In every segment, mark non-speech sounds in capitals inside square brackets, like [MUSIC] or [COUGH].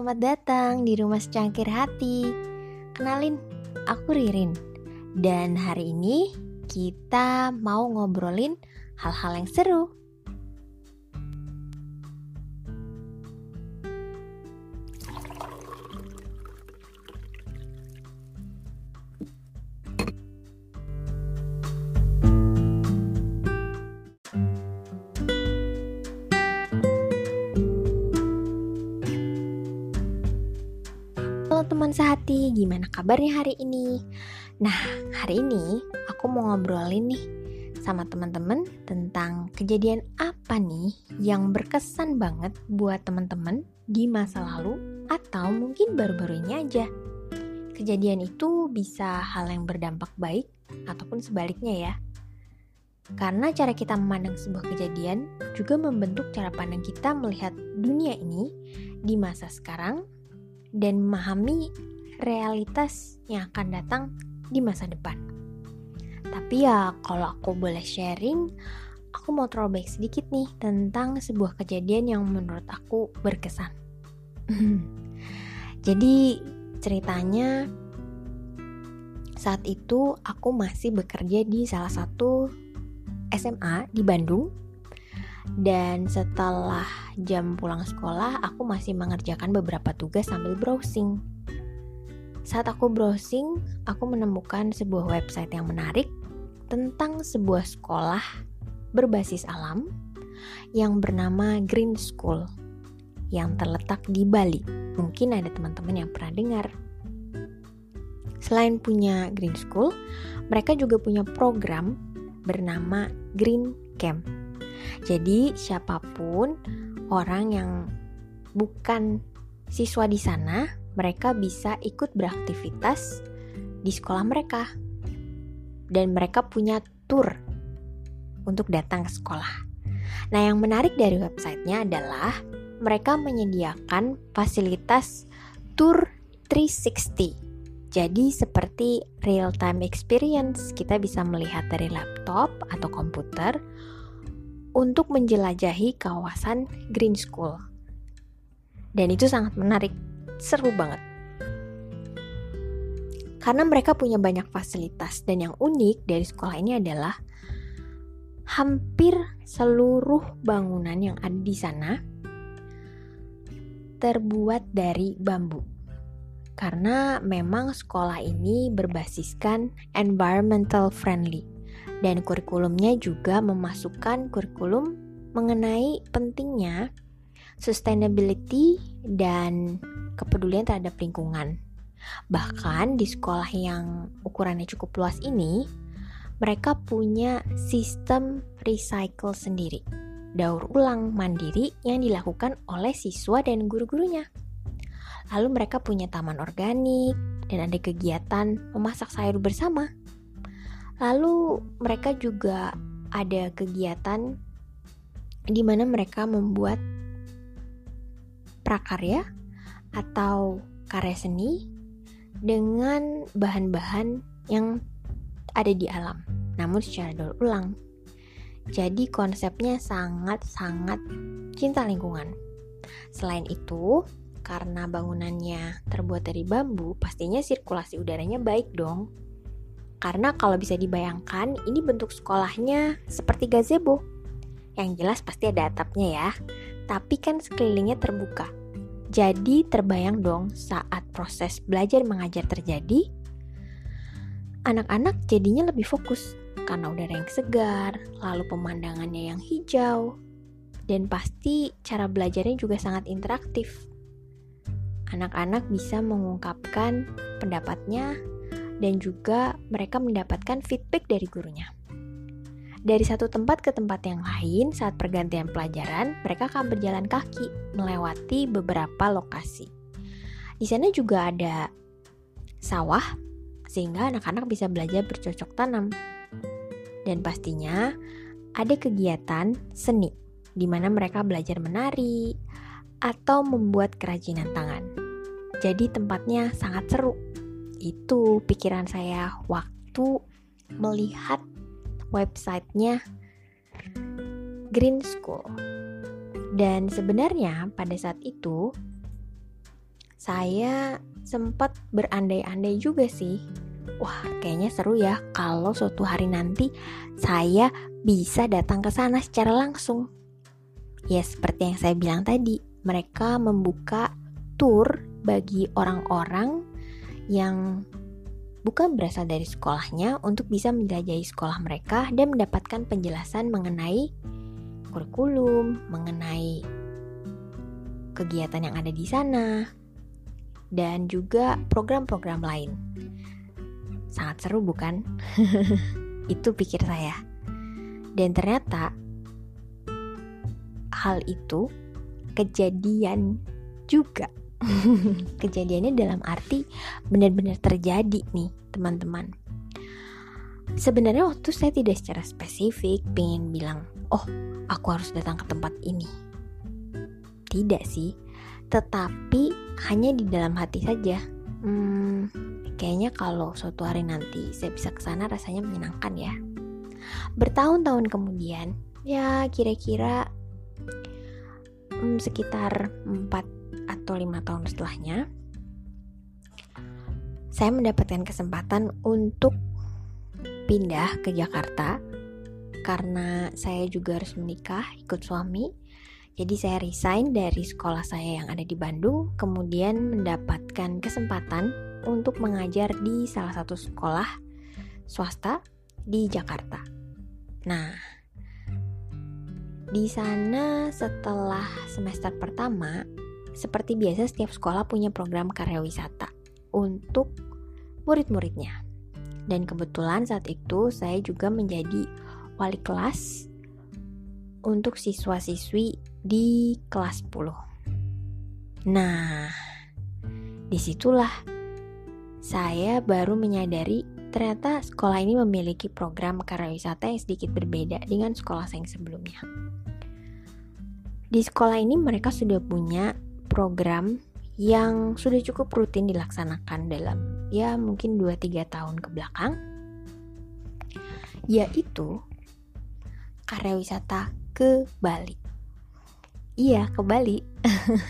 selamat datang di rumah secangkir hati. Kenalin, aku Ririn. Dan hari ini kita mau ngobrolin hal-hal yang seru. Teman sehati, gimana kabarnya hari ini? Nah, hari ini aku mau ngobrolin nih sama teman-teman tentang kejadian apa nih yang berkesan banget buat teman-teman di masa lalu atau mungkin baru-baru ini aja. Kejadian itu bisa hal yang berdampak baik ataupun sebaliknya ya. Karena cara kita memandang sebuah kejadian juga membentuk cara pandang kita melihat dunia ini di masa sekarang dan memahami realitas yang akan datang di masa depan. Tapi ya kalau aku boleh sharing, aku mau throwback sedikit nih tentang sebuah kejadian yang menurut aku berkesan. [LAUGHS] Jadi ceritanya saat itu aku masih bekerja di salah satu SMA di Bandung dan setelah jam pulang sekolah, aku masih mengerjakan beberapa tugas sambil browsing. Saat aku browsing, aku menemukan sebuah website yang menarik tentang sebuah sekolah berbasis alam yang bernama Green School yang terletak di Bali. Mungkin ada teman-teman yang pernah dengar. Selain punya Green School, mereka juga punya program bernama Green Camp jadi siapa pun orang yang bukan siswa di sana, mereka bisa ikut beraktivitas di sekolah mereka. Dan mereka punya tour untuk datang ke sekolah. Nah, yang menarik dari websitenya adalah mereka menyediakan fasilitas tour 360. Jadi seperti real time experience, kita bisa melihat dari laptop atau komputer untuk menjelajahi kawasan Green School. Dan itu sangat menarik, seru banget. Karena mereka punya banyak fasilitas dan yang unik dari sekolah ini adalah hampir seluruh bangunan yang ada di sana terbuat dari bambu. Karena memang sekolah ini berbasiskan environmental friendly dan kurikulumnya juga memasukkan kurikulum mengenai pentingnya sustainability dan kepedulian terhadap lingkungan. Bahkan di sekolah yang ukurannya cukup luas ini, mereka punya sistem recycle sendiri, daur ulang mandiri yang dilakukan oleh siswa dan guru-gurunya. Lalu mereka punya taman organik dan ada kegiatan memasak sayur bersama. Lalu mereka juga ada kegiatan di mana mereka membuat prakarya atau karya seni dengan bahan-bahan yang ada di alam, namun secara daur ulang. Jadi konsepnya sangat-sangat cinta lingkungan. Selain itu, karena bangunannya terbuat dari bambu, pastinya sirkulasi udaranya baik dong. Karena kalau bisa dibayangkan, ini bentuk sekolahnya seperti gazebo. Yang jelas pasti ada atapnya ya, tapi kan sekelilingnya terbuka. Jadi terbayang dong saat proses belajar mengajar terjadi, anak-anak jadinya lebih fokus karena udara yang segar, lalu pemandangannya yang hijau, dan pasti cara belajarnya juga sangat interaktif. Anak-anak bisa mengungkapkan pendapatnya dan juga mereka mendapatkan feedback dari gurunya. Dari satu tempat ke tempat yang lain, saat pergantian pelajaran, mereka akan berjalan kaki melewati beberapa lokasi. Di sana juga ada sawah, sehingga anak-anak bisa belajar bercocok tanam. Dan pastinya ada kegiatan seni, di mana mereka belajar menari atau membuat kerajinan tangan. Jadi tempatnya sangat seru itu pikiran saya waktu melihat websitenya Green School. Dan sebenarnya pada saat itu saya sempat berandai-andai juga sih. Wah, kayaknya seru ya kalau suatu hari nanti saya bisa datang ke sana secara langsung. Ya, seperti yang saya bilang tadi, mereka membuka tour bagi orang-orang yang bukan berasal dari sekolahnya untuk bisa menjelajahi sekolah mereka dan mendapatkan penjelasan mengenai kurikulum, mengenai kegiatan yang ada di sana, dan juga program-program lain. Sangat seru bukan? [LAUGHS] itu pikir saya. Dan ternyata hal itu kejadian juga [LAUGHS] Kejadiannya dalam arti benar-benar terjadi nih teman-teman. Sebenarnya waktu saya tidak secara spesifik pengen bilang, oh aku harus datang ke tempat ini. Tidak sih, tetapi hanya di dalam hati saja. Hmm, kayaknya kalau suatu hari nanti saya bisa ke sana rasanya menyenangkan ya. Bertahun-tahun kemudian, ya kira-kira hmm, sekitar 4 atau lima tahun setelahnya, saya mendapatkan kesempatan untuk pindah ke Jakarta karena saya juga harus menikah ikut suami. Jadi saya resign dari sekolah saya yang ada di Bandung, kemudian mendapatkan kesempatan untuk mengajar di salah satu sekolah swasta di Jakarta. Nah, di sana setelah semester pertama seperti biasa setiap sekolah punya program karya wisata untuk murid-muridnya. Dan kebetulan saat itu saya juga menjadi wali kelas untuk siswa-siswi di kelas 10. Nah, di situlah saya baru menyadari ternyata sekolah ini memiliki program karya wisata yang sedikit berbeda dengan sekolah saya yang sebelumnya. Di sekolah ini mereka sudah punya program yang sudah cukup rutin dilaksanakan dalam ya mungkin 2-3 tahun ke belakang yaitu karya wisata ke Bali. Iya, ke Bali. [LAUGHS]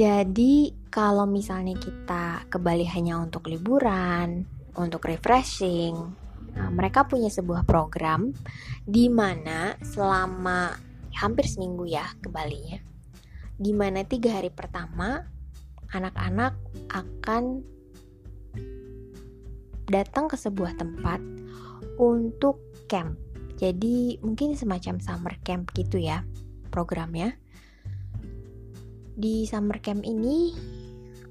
Jadi, kalau misalnya kita ke Bali hanya untuk liburan, untuk refreshing, nah, mereka punya sebuah program di mana selama hampir seminggu ya ke Bali ya di mana tiga hari pertama anak-anak akan datang ke sebuah tempat untuk camp. Jadi mungkin semacam summer camp gitu ya programnya. Di summer camp ini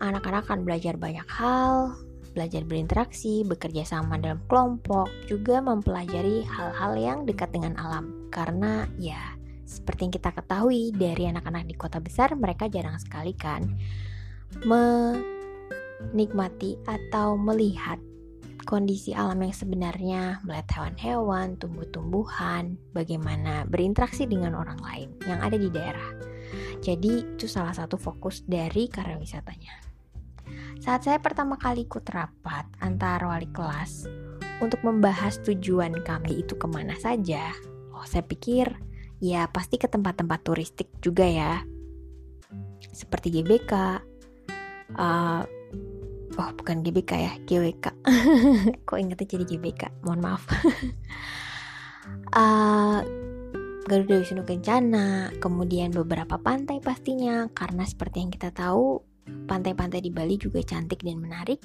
anak-anak akan belajar banyak hal, belajar berinteraksi, bekerja sama dalam kelompok, juga mempelajari hal-hal yang dekat dengan alam. Karena ya seperti yang kita ketahui dari anak-anak di kota besar, mereka jarang sekali kan menikmati atau melihat kondisi alam yang sebenarnya, melihat hewan-hewan, tumbuh-tumbuhan, bagaimana berinteraksi dengan orang lain yang ada di daerah. Jadi itu salah satu fokus dari karya wisatanya. Saat saya pertama kali ikut rapat antar wali kelas untuk membahas tujuan kami itu ke mana saja, oh saya pikir ya pasti ke tempat-tempat turistik juga ya. Seperti GBK. Uh, oh bukan GBK ya GWK [LAUGHS] kok ingetnya jadi GBK mohon maaf. Uh, [LAUGHS] Garuda Wisnu Kencana kemudian beberapa pantai pastinya karena seperti yang kita tahu pantai-pantai di Bali juga cantik dan menarik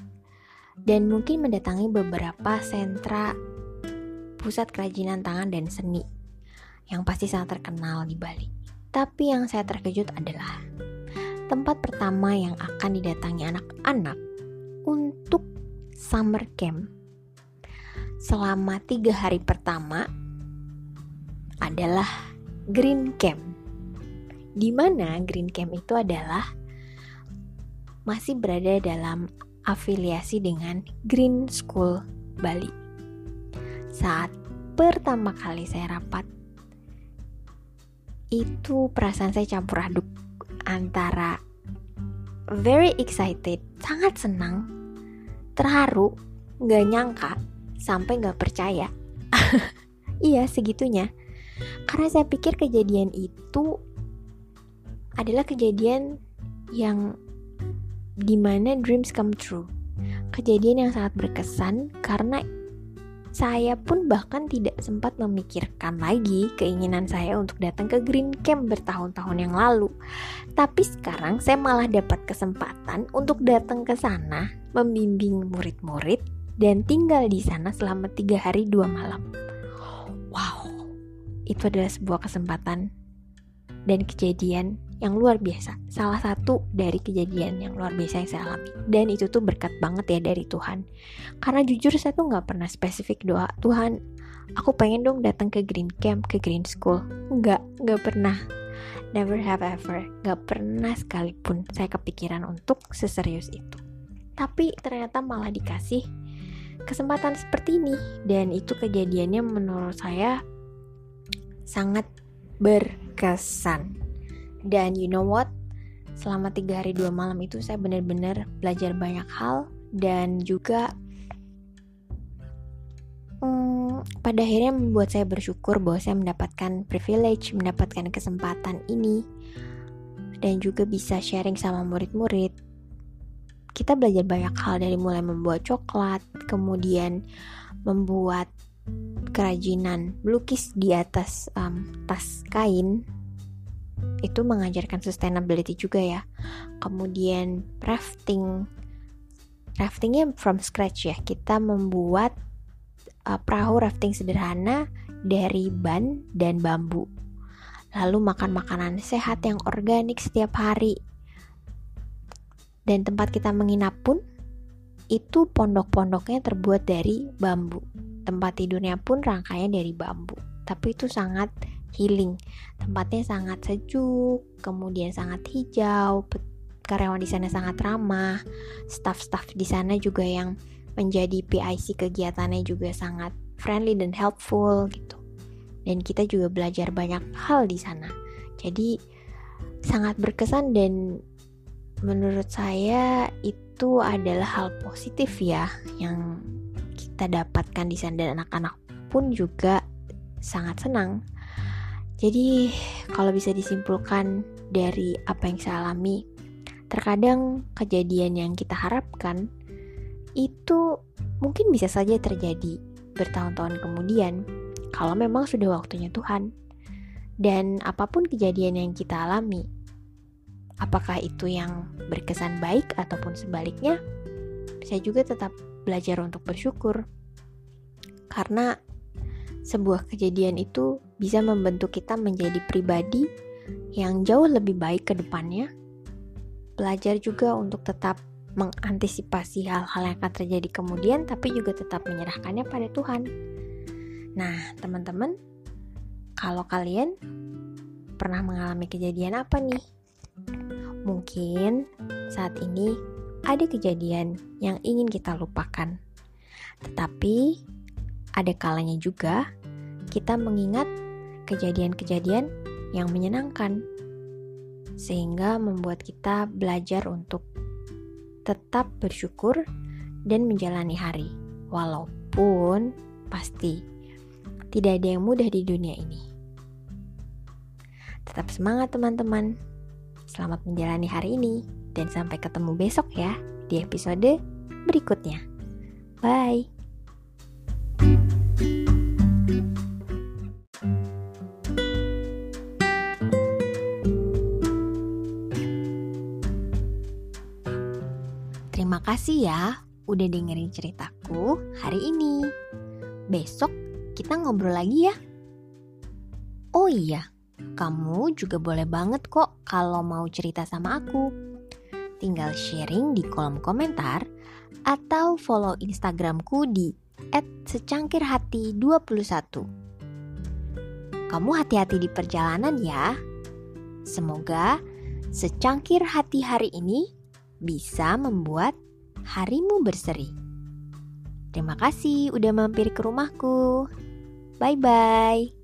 dan mungkin mendatangi beberapa sentra pusat kerajinan tangan dan seni yang pasti sangat terkenal di Bali. Tapi yang saya terkejut adalah tempat pertama yang akan didatangi anak-anak untuk summer camp selama tiga hari pertama adalah Green Camp. Di mana Green Camp itu adalah masih berada dalam afiliasi dengan Green School Bali. Saat pertama kali saya rapat itu perasaan saya campur aduk antara very excited, sangat senang, terharu, gak nyangka, sampai gak percaya. [LAUGHS] iya, segitunya. Karena saya pikir kejadian itu adalah kejadian yang di mana dreams come true. Kejadian yang sangat berkesan karena saya pun bahkan tidak sempat memikirkan lagi keinginan saya untuk datang ke Green Camp bertahun-tahun yang lalu. Tapi sekarang saya malah dapat kesempatan untuk datang ke sana, membimbing murid-murid, dan tinggal di sana selama tiga hari dua malam. Wow, itu adalah sebuah kesempatan dan kejadian yang luar biasa. Salah satu dari kejadian yang luar biasa yang saya alami. Dan itu tuh berkat banget ya dari Tuhan. Karena jujur saya tuh nggak pernah spesifik doa Tuhan. Aku pengen dong datang ke Green Camp, ke Green School. Nggak, nggak pernah. Never have ever. Nggak pernah sekalipun saya kepikiran untuk seserius itu. Tapi ternyata malah dikasih kesempatan seperti ini. Dan itu kejadiannya menurut saya sangat berkesan dan you know what? Selama tiga hari dua malam itu saya benar-benar belajar banyak hal dan juga hmm, pada akhirnya membuat saya bersyukur bahwa saya mendapatkan privilege, mendapatkan kesempatan ini dan juga bisa sharing sama murid-murid. Kita belajar banyak hal dari mulai membuat coklat, kemudian membuat kerajinan melukis di atas um, tas kain itu mengajarkan sustainability juga ya. Kemudian rafting. Raftingnya from scratch ya. Kita membuat uh, perahu rafting sederhana dari ban dan bambu. Lalu makan makanan sehat yang organik setiap hari. Dan tempat kita menginap pun itu pondok-pondoknya terbuat dari bambu. Tempat tidurnya pun rangkaian dari bambu. Tapi itu sangat healing. Tempatnya sangat sejuk, kemudian sangat hijau, karyawan di sana sangat ramah, staff-staff di sana juga yang menjadi PIC kegiatannya juga sangat friendly dan helpful gitu. Dan kita juga belajar banyak hal di sana. Jadi sangat berkesan dan menurut saya itu adalah hal positif ya yang kita dapatkan di sana dan anak-anak pun juga sangat senang jadi, kalau bisa disimpulkan dari apa yang saya alami, terkadang kejadian yang kita harapkan itu mungkin bisa saja terjadi bertahun-tahun kemudian kalau memang sudah waktunya Tuhan. Dan apa pun kejadian yang kita alami, apakah itu yang berkesan baik ataupun sebaliknya, saya juga tetap belajar untuk bersyukur. Karena sebuah kejadian itu bisa membentuk kita menjadi pribadi yang jauh lebih baik ke depannya. Belajar juga untuk tetap mengantisipasi hal-hal yang akan terjadi kemudian, tapi juga tetap menyerahkannya pada Tuhan. Nah, teman-teman, kalau kalian pernah mengalami kejadian apa nih? Mungkin saat ini ada kejadian yang ingin kita lupakan, tetapi ada kalanya juga kita mengingat kejadian-kejadian yang menyenangkan, sehingga membuat kita belajar untuk tetap bersyukur dan menjalani hari, walaupun pasti tidak ada yang mudah di dunia ini. Tetap semangat, teman-teman! Selamat menjalani hari ini, dan sampai ketemu besok ya di episode berikutnya. Bye. Kasih ya udah dengerin ceritaku hari ini. Besok kita ngobrol lagi ya. Oh iya, kamu juga boleh banget kok kalau mau cerita sama aku. Tinggal sharing di kolom komentar atau follow Instagramku di secangkirhati21. Kamu hati-hati di perjalanan ya. Semoga secangkir hati hari ini bisa membuat harimu berseri. Terima kasih udah mampir ke rumahku. Bye bye.